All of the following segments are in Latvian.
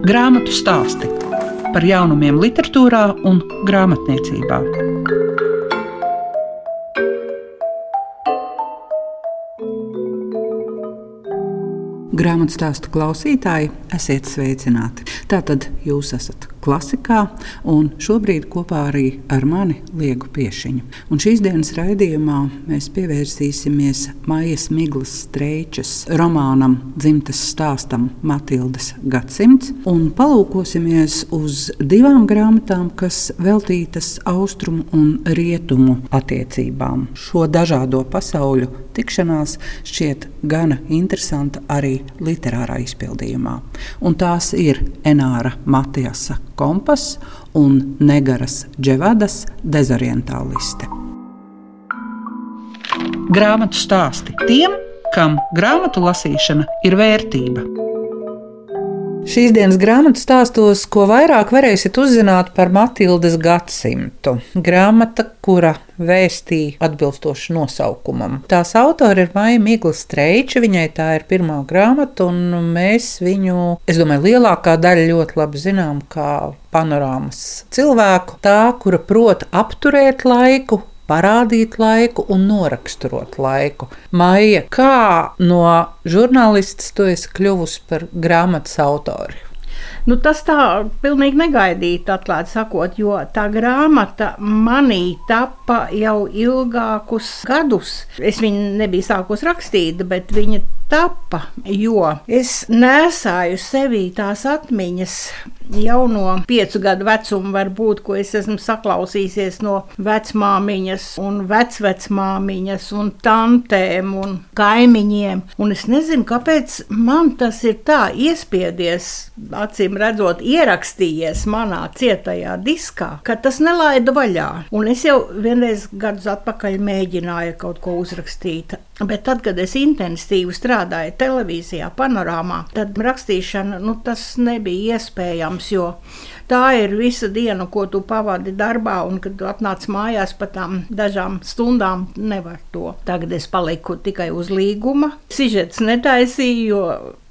Grāmatu stāsti par jaunumiem, literatūrā un grāmatniecībā. Grāmatu stāstu klausītāji, esiet sveicināti. Tātad jūs esat klasikā, un šobrīd kopā arī ar mani Liegu Piešiņu. Un šīs dienas raidījumā mēs pievērsīsimies Maijas Miglas Streičas romānam Dzimtas stāstam Matildas gadsimts un palūkosimies uz divām grāmatām, kas veltītas austrumu un rietumu attiecībām. Šo dažādo pasauļu tikšanās šķiet gana interesanta arī literārā izpildījumā. Un tās ir Enāra Matiasa kompass un Negaras Dževadas dezorientāliste. Grāmatu stāsti tiem, kam grāmatu lasīšana ir vērtība. Šīs dienas grāmatu stāstos, ko vairāk varēsiet uzzināt par Matildas gadsimtu. Grāmata, kura vēstīja atbilstoši nosaukumam. Tās autori ir Maija Migla Streiča, viņai tā ir pirmā grāmata, un mēs viņu, es domāju, lielākā daļa ļoti labi zinām kā panorāmas cilvēku. Tā, kura prot apturēt laiku, parādīt laiku un noraksturot laiku. Maija, kā no žurnālistas tu esi kļuvusi par grāmatas autori? Nu, tas tā pilnīgi negaidīti, atklāti sakot, jo tā grāmata manī tappa jau ilgākus gadus. Es viņu nebiju sākus rakstīt, bet viņa tappa, jo es nesāju sevī tās atmiņas jau no piecu gadu vecuma, varbūt, ko es esmu saklausījusies no vecmāmiņas, un vecvecmāmiņas, un tantēm un kaimiņiem. Un es nezinu, kāpēc man tas ir tā iespiedies, acīm redzot, ierakstījies manā cietajā diskā, ka tas nelaida vaļā. Un es jau vienreiz gadus atpakaļ mēģināju kaut ko uzrakstīt. Bet tad, kad es intensīvi strādāju televīzijā, panorāmā, tad rakstīšana nu, tas nebija iespējams tā ir visa diena, ko tu pavadi darbā, un kad atnāc mājās pa tām dažām stundām, nevar to. Tagad es paliku tikai uz līguma. Sižets netaisīju, jo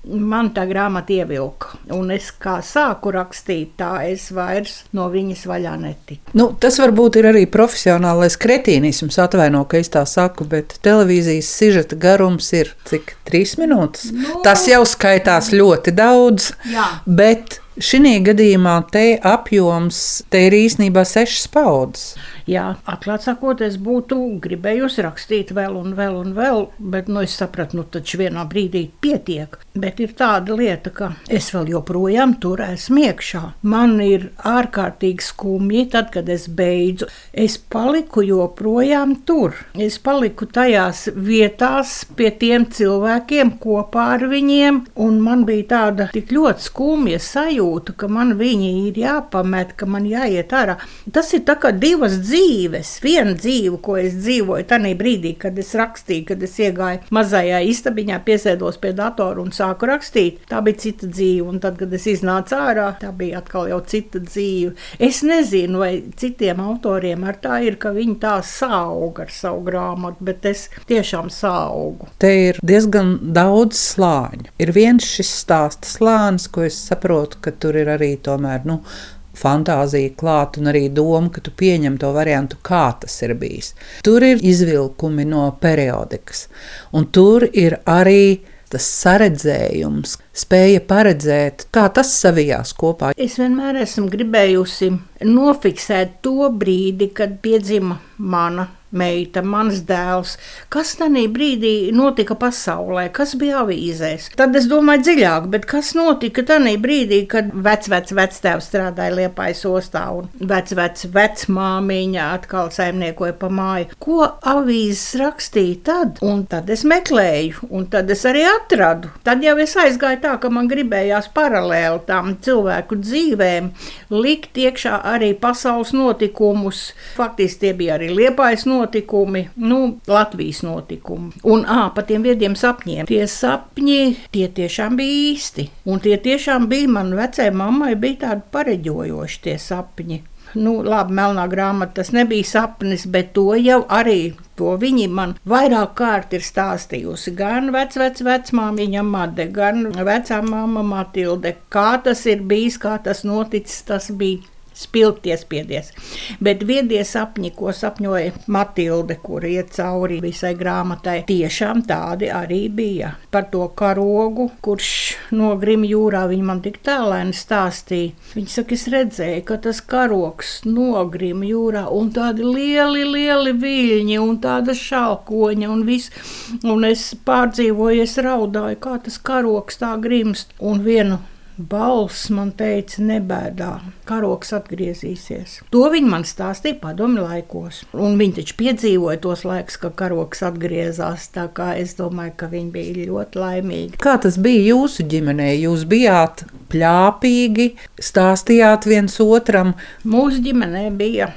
man tā grāmata ievilka. Un es kā sāku rakstīt, tā es vairs no viņas vaļā netiku. Nu, tas varbūt ir arī profesionālais kretīnisms, atvaino, ka es tā saku, bet televīzijas sižeta garums ir cik trīs minūtes. Nu, tas jau skaitās ļoti daudz. Jā. Bet Šī gadījumā te apjoms te ir īstenībā sešas paudzes. Jā, atklāti sakot, es būtu gribējusi rakstīt vēl un vēl un vēl, bet nu, es sapratu, nu taču vienā brīdī pietiek. Bet ir tāda lieta, ka es vēl joprojām tur esmu iekšā. Man ir ārkārtīgi skumji, tad, kad es beidzu. Es paliku joprojām tur. Es paliku tajās vietās pie tiem cilvēkiem kopā ar viņiem, un man bija tāda tik ļoti skumja sajūta, ka man viņi ir jāpamet, ka man jāiet ārā. Tas ir kā divas dzīves viena dzīve, ko es dzīvoju tajā brīdī, kad es rakstīju, kad es iegāju mazajā istabiņā, piesēdos pie datora un sāku rakstīt. Tā bija cita dzīve, un tad, kad es iznācu ārā, tā bija atkal jau cita dzīve. Es nezinu, vai citiem autoriem ar tā ir, ka viņi tā sauga ar savu grāmatu, bet es tiešām saugu. Te ir diezgan daudz slāņu. Ir viens šis stāsta slānis, ko es saprotu, ka tur ir arī tomēr. Nu, fantāzija klāt un arī doma, ka tu pieņem to variantu, kā tas ir bijis. Tur ir izvilkumi no periodikas, un tur ir arī tas saredzējums, spēja paredzēt, kā tas savijās kopā. Es vienmēr esmu gribējusi nofiksēt to brīdi, kad piedzima mana meita, mans dēls. Kas tajā brīdī notika pasaulē, kas bija avīzēs? Tad es domāju dziļāk, bet kas notika tajā brīdī, kad vecvecs vectēvs strādāja Liepājas ostā un vecvecs vecmāmiņa atkal saimniekoja pa māju? Ko avīzes rakstīja tad? Un tad es meklēju, un tad es arī atradu. Tad jau es aizgāju tā, ka man gribējās paralēli tām cilvēku dzīvēm likt iekšā arī pasaules notikumus. Faktiski tie bija arī Liepājas notikumi notikumi, nu, Latvijas notikumi. Un ā, par tiem viediem sapņiem. Tie sapņi, tie tiešām bija īsti. Un tie tiešām bija man vecajai mammai, bija tādi pareģojoši tie sapņi. Nu, labi, melnā grāmata tas nebija sapnis, bet to jau arī To viņi man vairāk kārt ir stāstījusi. Gan vecmāmiņa, vecmāmiņa Made, gan vecā māma Matilde. Kā tas ir bijis, kā tas noticis, tas bija spilgti iespiedies. Bet viedie sapņi, ko sapņoja Matilde, kur iet cauri visai grāmatai, tiešām tādi arī bija. Par to karogu, kurš nogrim jūrā, viņa man tik tālēni stāstīja. Viņa saka, es redzēju, ka tas karogs nogrim jūrā un tādi lieli, lieli viļņi un tāda šalkoņa un viss. Un es pārdzīvoju, es raudāju, kā tas karogs tā grimst. Un vienu Balss man teica, nebēdā, karoks atgriezīsies. To viņi man stāstīja padomju laikos. Un viņi taču piedzīvoja tos laikus, kad karoks atgriezās. Tā kā es domāju, ka viņi bija ļoti laimīgi. Kā tas bija jūsu ģimenē? Jūs bijāt pļāpīgi, stāstījāt viens otram. Mūsu ģimenē bija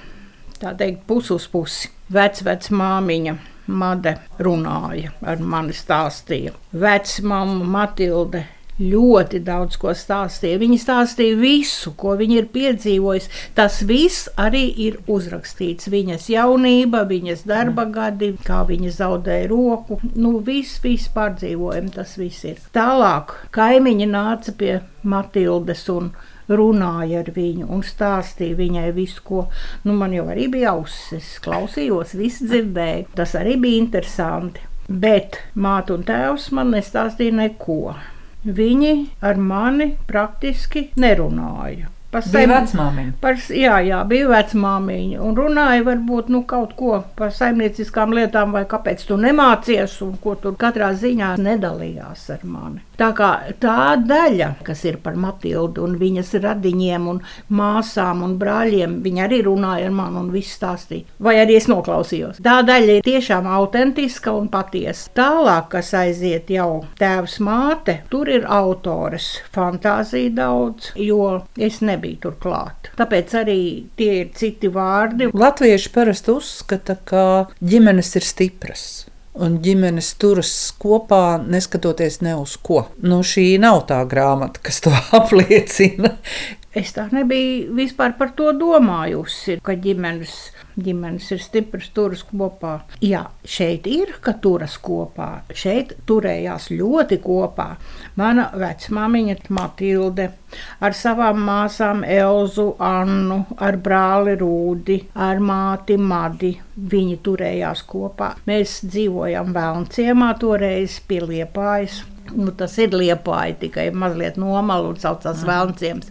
tā teikt, pus uz pusi. Vecvecmāmiņa Made runāja ar mani, stāstīja. Vecmāma Matilde ļoti daudz ko stāstīja. Viņa stāstīja visu, ko viņa ir piedzīvojusi. Tas viss arī ir uzrakstīts. Viņas jaunība, viņas darba gadi, kā viņa zaudēja roku. Nu, viss, viss pārdzīvojumi, tas viss ir. Tālāk kaimiņi nāca pie Matildes un runāja ar viņu un stāstīja viņai visu, ko nu, man jau arī bija ausis. Klausījos, visu dzirdēju. Tas arī bija interesanti. Bet māte un tēvs man nestāstīja neko. Viņi ar mani praktiski nerunāja. Par sevi vecmāmiņu. Par, jā, jā, bija vecmāmiņa. Un runāja varbūt nu, kaut ko par saimnieciskām lietām, vai kāpēc tu nemācies, un ko tur katrā ziņā nedalījās ar mani. Tā kā tā daļa, kas ir par Matildu un viņas radiņiem un māsām un brāļiem, viņa arī runāja ar mani un viss stāstīja. Vai arī es noklausījos. Tā daļa ir tiešām autentiska un patiesa. Tālāk, kas aiziet jau tēvs māte, tur ir autores fantāzija daudz, jo es nebiju tur klāt. Tāpēc arī tie ir citi vārdi. Latvieši parasti uzskata, ka ģimenes ir stipras un ģimenes turas kopā, neskatoties ne uz ko. Nu, šī nav tā grāmata, kas to apliecina. Es tā nebiju vispār par to domājusi, ka ģimenes ģimenes ir stipras, turas kopā. Jā, šeit ir, ka turas kopā. Šeit turējās ļoti kopā. Mana vecmāmiņa Matilde ar savām māsām Elzu, Annu, ar brāli Rūdi, ar māti Madi. Viņi turējās kopā. Mēs dzīvojam Vēlnciemā toreiz pie Liepājas. Nu, tas ir liepāji, tikai mazliet nomalu un saucās Vēlnciems.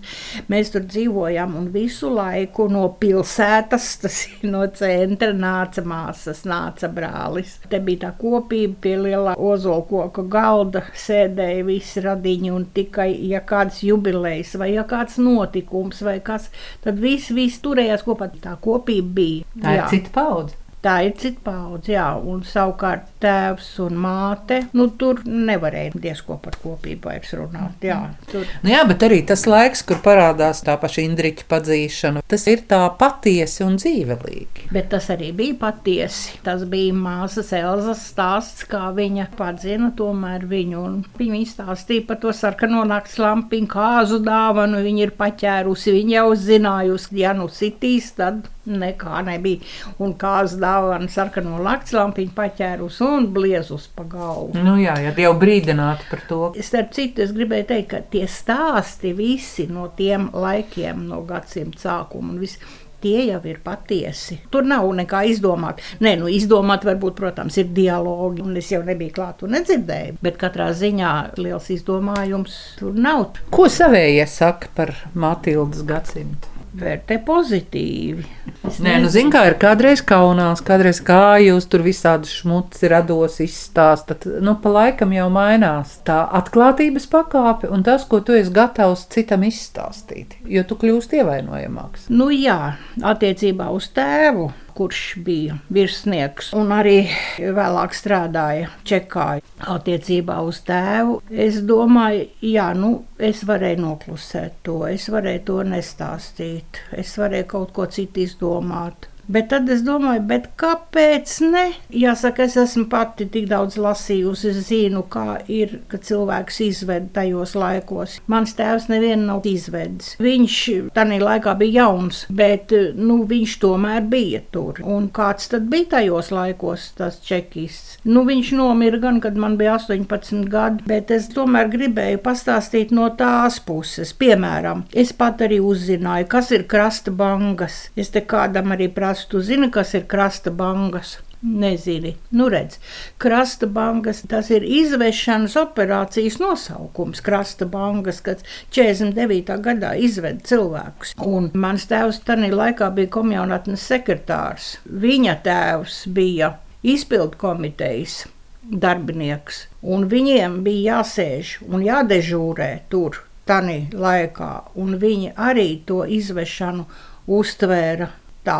Mēs tur dzīvojām un visu laiku no pilsētas, tas ir no centra, nāca māsas, nāca brālis. Te bija tā kopība pie lielā ozolkoka galda, sēdēja visi radiņi un tikai, ja kāds jubilejs vai ja kāds notikums vai kas, tad visi, visi turējās kopā. Tā kopība bija. Tā ir cita paudze. Tā ir cita paudze, jā, un savukārt tēvs un māte, nu tur nevarēja diezko par kopību vairs runāt. Jā, tur. nu jā, bet arī tas laiks, kur parādās tā paša Indriča padzīšana, tas ir tā patiesi un dzīvelīgi. Bet tas arī bija patiesi. Tas bija māsas Elzas stāsts, kā viņa padzina tomēr viņu, un viņa izstāstīja par to sarkano nakts lampiņu kāzu dāvanu, viņa ir paķērusi, viņa jau zinājusi, ja nu sitīs, tad nekā nebija. Un kāds dāvana sarkano laktslampiņu paķērus un bliezus pa galvu. Nu jā, ja jau brīdināti par to. Starp citu, es gribēju teikt, ka tie stāsti visi no tiem laikiem, no gadsimta sākuma un viss. Tie jau ir patiesi. Tur nav nekā izdomāt. Nē, nu izdomāt, varbūt, protams, ir dialogi, un es jau nebiju klāta un nedzirdēju. Bet katrā ziņā liels izdomājums tur nav. Ko savējie saka par Matildas gadsimtu? Vērtē pozitīvi. Es Nē, nu, zinu, kā ir kādreiz kaunās, kādreiz kā jūs tur visādi šmuci rados izstāstat. Nu, pa laikam jau mainās tā atklātības pakāpe un tas, ko tu esi gatavs citam izstāstīt, jo tu kļūsti ievainojamāks. Nu jā, attiecībā uz tēvu kurš bija virsnieks un arī vēlāk strādāja Čekā attiecībā uz tēvu. Es domāju, jā, nu, es varēju noklusēt to, es varēju to nestāstīt, es varēju kaut ko citu izdomāt. Bet tad es domāju, kāpēc ne? Jāsaka, es esmu pati tik daudz lasījusi, es zinu, kā ir, kad cilvēks izved tajos laikos. Mans tēvs nevienu nav izvedis. Viņš tajā laikā bija jauns, bet nu, viņš tomēr bija tur. Un kāds tad bija tajos laikos, tas čekists? Nu, viņš nomira gan, kad man bija 18 gadi, bet es tomēr gribēju pastāstīt no tās puses. Piemēram, es pat arī uzzināju, kas ir krasta bangas. Es te kādam arī prasu bangas. Tu zini, kas ir krasta bangas? Nezini. Nu, redz, krasta bangas tas ir izvešanas operācijas nosaukums. Krasta bangas, kad 49. gadā izveda cilvēkus. Un mans tēvs tajā laikā bija komjaunatnes sekretārs. Viņa tēvs bija izpildu komitejas darbinieks, un viņiem bija jāsēž un jādežūrē tur. Tanī laikā, un viņi arī to izvešanu uztvēra tā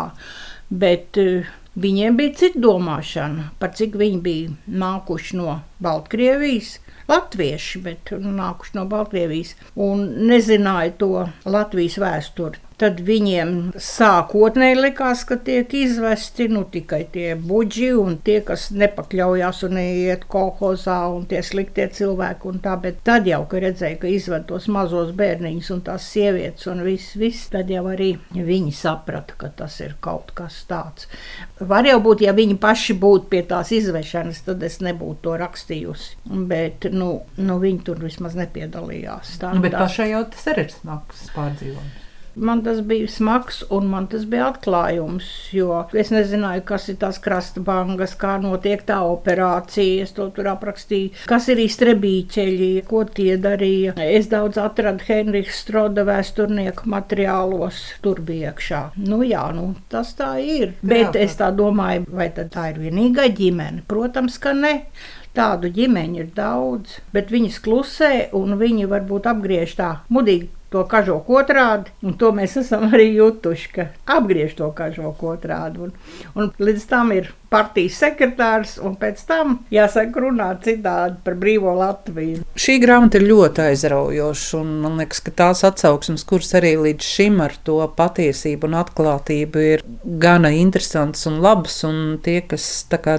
bet uh, viņiem bija cita domāšana, par cik viņi bija nākuši no Baltkrievijas. Latvieši, bet nākuši no Baltkrievijas un nezināja to Latvijas vēsturi tad viņiem sākotnēji likās, ka tiek izvesti nu, tikai tie buģi un tie, kas nepakļaujās un neiet kolhozā un tie sliktie cilvēki un tā, bet tad jau, kad redzēja, ka izved tos mazos bērniņus un tās sievietes un viss, viss, tad jau arī viņi saprata, ka tas ir kaut kas tāds. Var jau būt, ja viņi paši būtu pie tās izvešanas, tad es nebūtu to rakstījusi, bet, nu, nu viņi tur vismaz nepiedalījās. Tā, nu, bet tā. pašai jau tas ir smags pārdzīvojums. Man tas bija smags un man tas bija atklājums, jo es nezināju, kas ir tās krasta bangas, kā notiek tā operācija. Es to tur aprakstīju, kas ir iztrebīķeļi, ko tie darīja. Es daudz atradu Henriks Stroda vēsturnieku materiālos, tur bija iekšā. Nu jā, nu, tas tā ir. Bet es tā domāju, vai tā ir vienīgā ģimene? Protams, ka ne. Tādu ģimeņu ir daudz, bet viņas klusē un viņi varbūt apgriež tā mudīgi to kažoku otrādi, un to mēs esam arī jutuši, ka apgriež to kažoku otrādi. Un, un līdz tam ir partijas sekretārs, un pēc tam jāsaka runāt citādi par brīvo Latviju. Šī grāmata ir ļoti aizraujoša, un man liekas, ka tās atsauksmes, kuras arī līdz šim ar to patiesību un atklātību ir gana interesants un labs, un tie, kas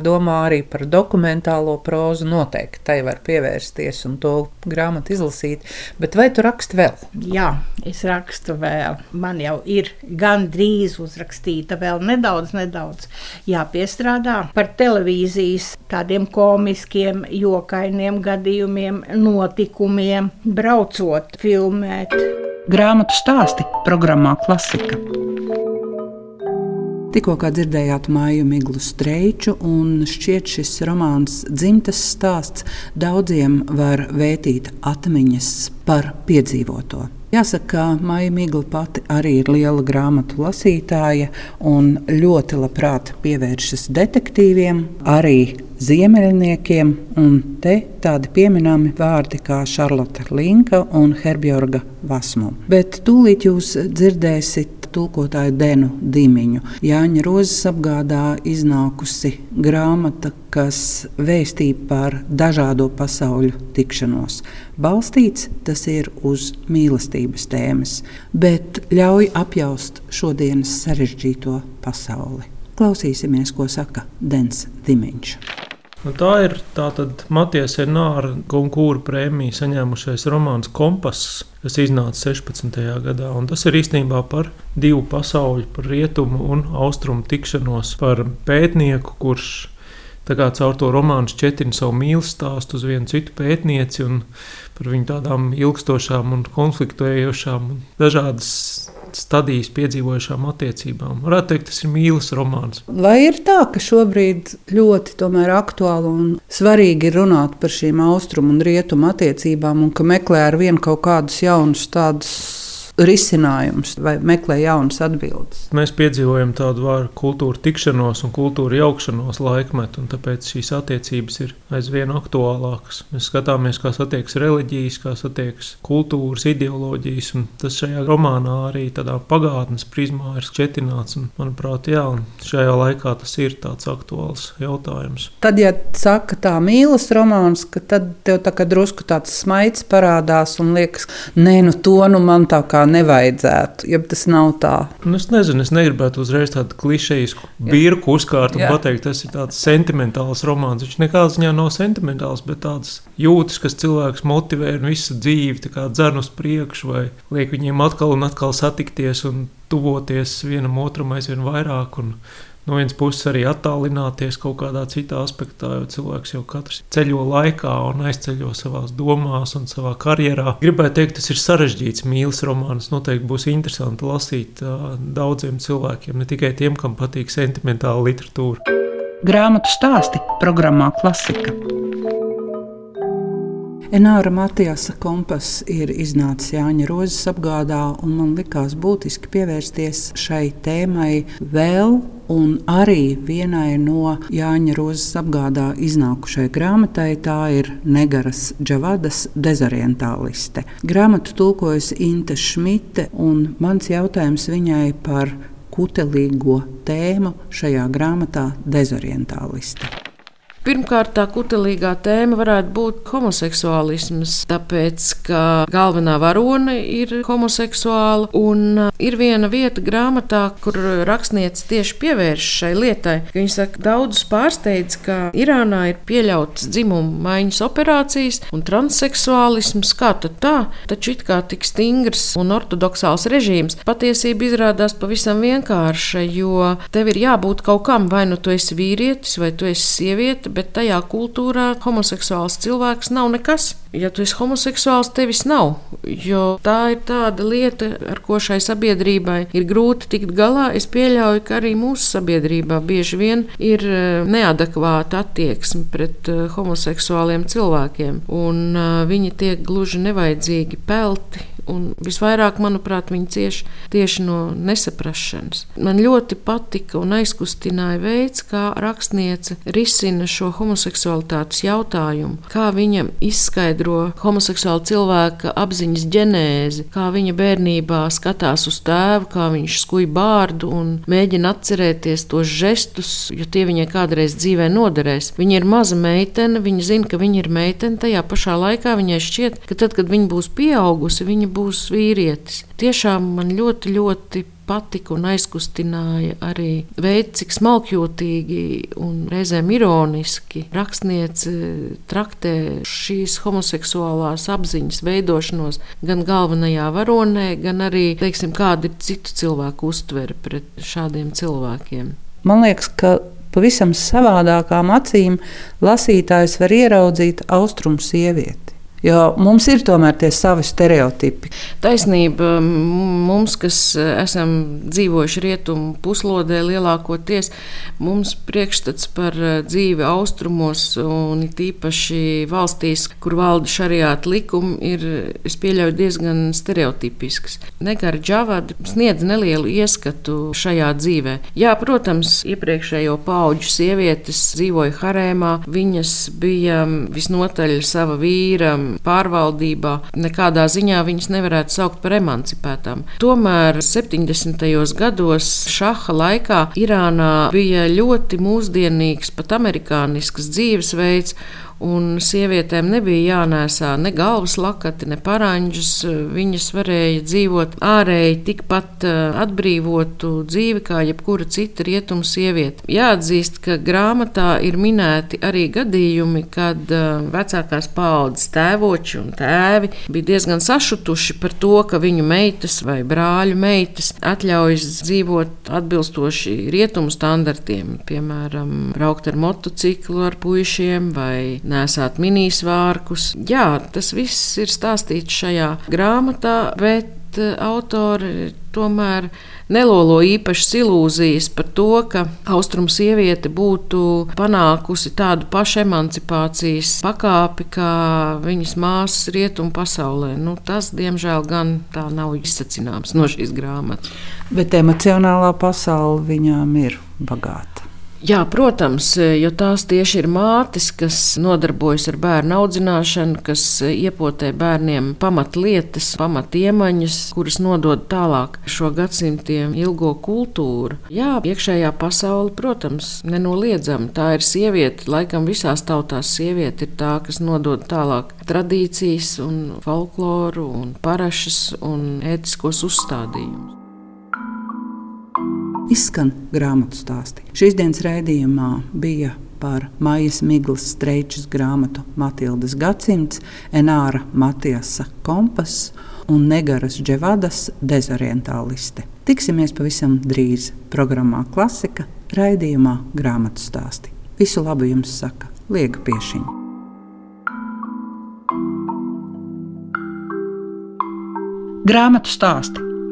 domā arī par dokumentālo prózu, noteikti tai var pievērsties un to grāmatu izlasīt. Bet vai tu raksti vēl? Jā, es rakstu vēl. Man jau ir gandrīz uzrakstīta vēl nedaudz, nedaudz jāpiestrādā strādā par televīzijas tādiem komiskiem, jokainiem gadījumiem, notikumiem, braucot, filmēt. Grāmatu stāsti programmā Klasika. Tikko dzirdējāt māju miglu streiču, un šķiet šis romāns dzimtas stāsts daudziem var vētīt atmiņas par piedzīvoto. Jāsaka, ka Maija Migla pati arī ir liela grāmatu lasītāja un ļoti labprāt pievēršas detektīviem, arī ziemeļniekiem. Un te tādi pieminami vārdi kā Šarlote Linka un Herbjorga Vasmu. Bet tūlīt jūs dzirdēsiet tulkotāju Denu Dimiņu. Jāņa Rozes apgādā iznākusi grāmata, kas vēstīja par dažādo pasauļu tikšanos. Balstīts tas ir uz mīlestības tēmas, bet ļauj apjaust šodienas sarežģīto pasauli. Klausīsimies, ko saka Dens Dimiņš. Nu, tā ir Matijas Enāra Gonkūra prēmija saņēmušais romāns Kompass, kas iznāca 16. gadā. Un tas ir īstenībā par divu pasauļu, par rietumu un austrumu tikšanos, par pētnieku, kurš kā, caur to romānu šķetina savu mīlestības stāstu uz vienu citu pētnieci un par viņu tādām ilgstošām un konfliktējošām un dažādas stadijas piedzīvojušām attiecībām. Varētu teikt, tas ir mīlestības romāns. Vai ir tā, ka šobrīd ļoti aktuāli un svarīgi ir runāt par šīm austrumu un rietumu attiecībām, un ka meklē ar vienu kaut kādus jaunus tādus risinājums vai meklē jaunas atbildes. Mēs piedzīvojam tādu vārdu kultūra tikšanos un kultūra jaukšanos laikmetu, un tāpēc šīs attiecības ir aizvien aktuālākas. Mēs skatāmies, kā satiekas reliģijas, kā satiekas kultūras, ideoloģijas, un tas šajā romānā arī tādā pagātnes prizmā ir šķetināts. Un, manuprāt, jā, un šajā laikā tas ir tāds aktuāls jautājums. Tad, ja saka tā mīlas romāns, tad tev tā kā drusku tāds smaids parādās un liekas, nē, nu to nu man tā kā nevajadzētu, ja tas nav tā. Nu, es nezinu, es negribētu uzreiz tādu klišejisku birku uzkārt un Jā. pateikt, tas ir tāds sentimentāls romāns. Viņš nekādā ziņā nav sentimentāls, bet tāds jūtas, kas cilvēks motivē un visu dzīvi dzen uz priekšu vai liek viņiem atkal un atkal satikties un tuvoties vienam otram aizvien vairāk. Un, no vienas puses arī attālināties kaut kādā citā aspektā, jo cilvēks jau katrs ceļo laikā un aizceļo savā domās un savā karjerā. Gribētu teikt, tas ir sarežģīts mīlestības romāns. Noteikti būs interesanti lasīt daudziem cilvēkiem, ne tikai tiem, kam patīk sentimentāla literatūra. Grāmatu stāsti programmā Klasika. Enāra Matijasa kompass ir iznācis Jāņa Rozes apgādā, un man likās būtiski pievērsties šai tēmai vēl un arī vienai no Jāņa Rozes apgādā iznākušai grāmatai. Tā ir Negaras Džavadas dezorientāliste. Grāmatu tulkojas Inte Šmite, un mans jautājums viņai par kutelīgo tēmu šajā grāmatā - dezorientāliste. Pirmkārt, tā kutelīgā tēma varētu būt homoseksuālisms, tāpēc, ka galvenā varone ir homoseksuāla, un uh, ir viena vieta grāmatā, kur rakstniece tieši pievērš šai lietai. Viņa saka, daudzus pārsteidz, ka Irānā ir pieļautas dzimumu maiņas operācijas un transseksuālisms, kā tad tā, taču it kā tik stingrs un ortodoksāls režīms. Patiesība izrādās pavisam vienkārša, jo tev ir jābūt kaut kam, vai nu tu esi vīrietis, vai tu esi sieviete bet tajā kultūrā homoseksuāls cilvēks nav nekas. Ja tu esi homoseksuāls, tevis nav. Jo tā ir tāda lieta, ar ko šai sabiedrībai ir grūti tikt galā. Es pieļauju, ka arī mūsu sabiedrībā bieži vien ir eh, neadekvāta attieksme pret eh, homoseksuāliem cilvēkiem, un eh, viņi tiek gluži nevajadzīgi pelti Un visvairāk, manuprāt, viņi cieši tieši no nesaprašanas. Man ļoti patika un aizkustināja veids, kā rakstniece risina šo homoseksualitātes jautājumu, kā viņa izskaidro homoseksuāla cilvēka apziņas ģenēzi, kā viņa bērnībā skatās uz tēvu, kā viņš skuj bārdu un mēģina atcerēties tos žestus, jo tie viņai kādreiz dzīvē noderēs. Viņa ir maza meitene, viņa zina, ka viņa ir meitene, tajā pašā laikā viņai šķiet, ka tad, kad viņa būs pieaugusi, viņa būs vīrietis. Tiešām man ļoti, ļoti patika un aizkustināja arī veids, cik smalkjūtīgi un reizēm ironiski rakstniece traktē šīs homoseksuālās apziņas veidošanos gan galvenajā varonē, gan arī, teiksim, kāda ir citu cilvēku uztvere pret šādiem cilvēkiem. Man liekas, ka pavisam savādākām acīm lasītājs var ieraudzīt austrumu sievieti. Jo mums ir tomēr tie savi stereotipi. Taisnība mums, kas esam dzīvojuši rietumu puslodē, lielākoties mums priekšstats par eh, dzīvi austrumos un tīpaši valstīs, kur valda šariāta likumi, ir, es pieļauju, diezgan stereotipisks. Negara Džavada sniedz nelielu ieskatu šajā dzīvē. Jā, protams, iepriekšējo pauģu sievietes dzīvoja harēmā, viņas bija visnotaļ sava vīra pārvaldībā, nekādā ziņā viņas nevarētu saukt par emancipētām. Tomēr 70. gados šaha laikā Irānā bija ļoti mūsdienīgs, pat amerikānisks dzīvesveids un sievietēm nebija jānēsā ne galvas lakati, ne paranģus. Viņas varēja dzīvot ārēji tikpat eh, atbrīvotu dzīvi kā jebkura cita rietumu sieviete. Jāatzīst, ka grāmatā ir minēti arī gadījumi, kad eh, vecākās paaudzes tēvoči un tēvi bija diezgan sašutuši par to, ka viņu meitas vai brāļu meitas atļaujas dzīvot atbilstoši rietumu standartiem, piemēram, braukt ar motociklu ar puišiem vai nesāt minisvārkus. Jā, tas viss ir stāstīts šajā grāmatā, bet eh, autori tomēr nelolo īpašas ilūzijas par to, ka austrumu sieviete būtu panākusi tādu pašu emancipācijas pakāpi kā viņas māsas rietumu pasaulē. Nu, tas, diemžēl, gan tā nav izsacināms no šīs grāmatas. Bet emocionālā pasaule viņām ir bagāta. Jā, protams, jo tās tieši ir mātes, kas nodarbojas ar bērnu audzināšanu, kas iepotē bērniem pamatlietas, pamatiemaņas, kuras nodod tālāk šo gadsimtiem ilgo kultūru. Jā, iekšējā pasaule, protams, nenoliedzami. Tā ir sieviete, laikam visās tautās sieviete ir tā, kas nodod tālāk tradīcijas un folkloru un parašas un ētiskos uzstādījumus izskan grāmatu stāsti. Šīs dienas raidījumā bija par Maijas Miglas streičas grāmatu Matildas gadsimts, Enāra Matiasa kompas un Negaras Dževadas dezorientāliste. Tiksimies pavisam drīz programmā Klasika raidījumā grāmatu stāsti. Visu labu jums saka Liega Piešiņa. Grāmatu stāsti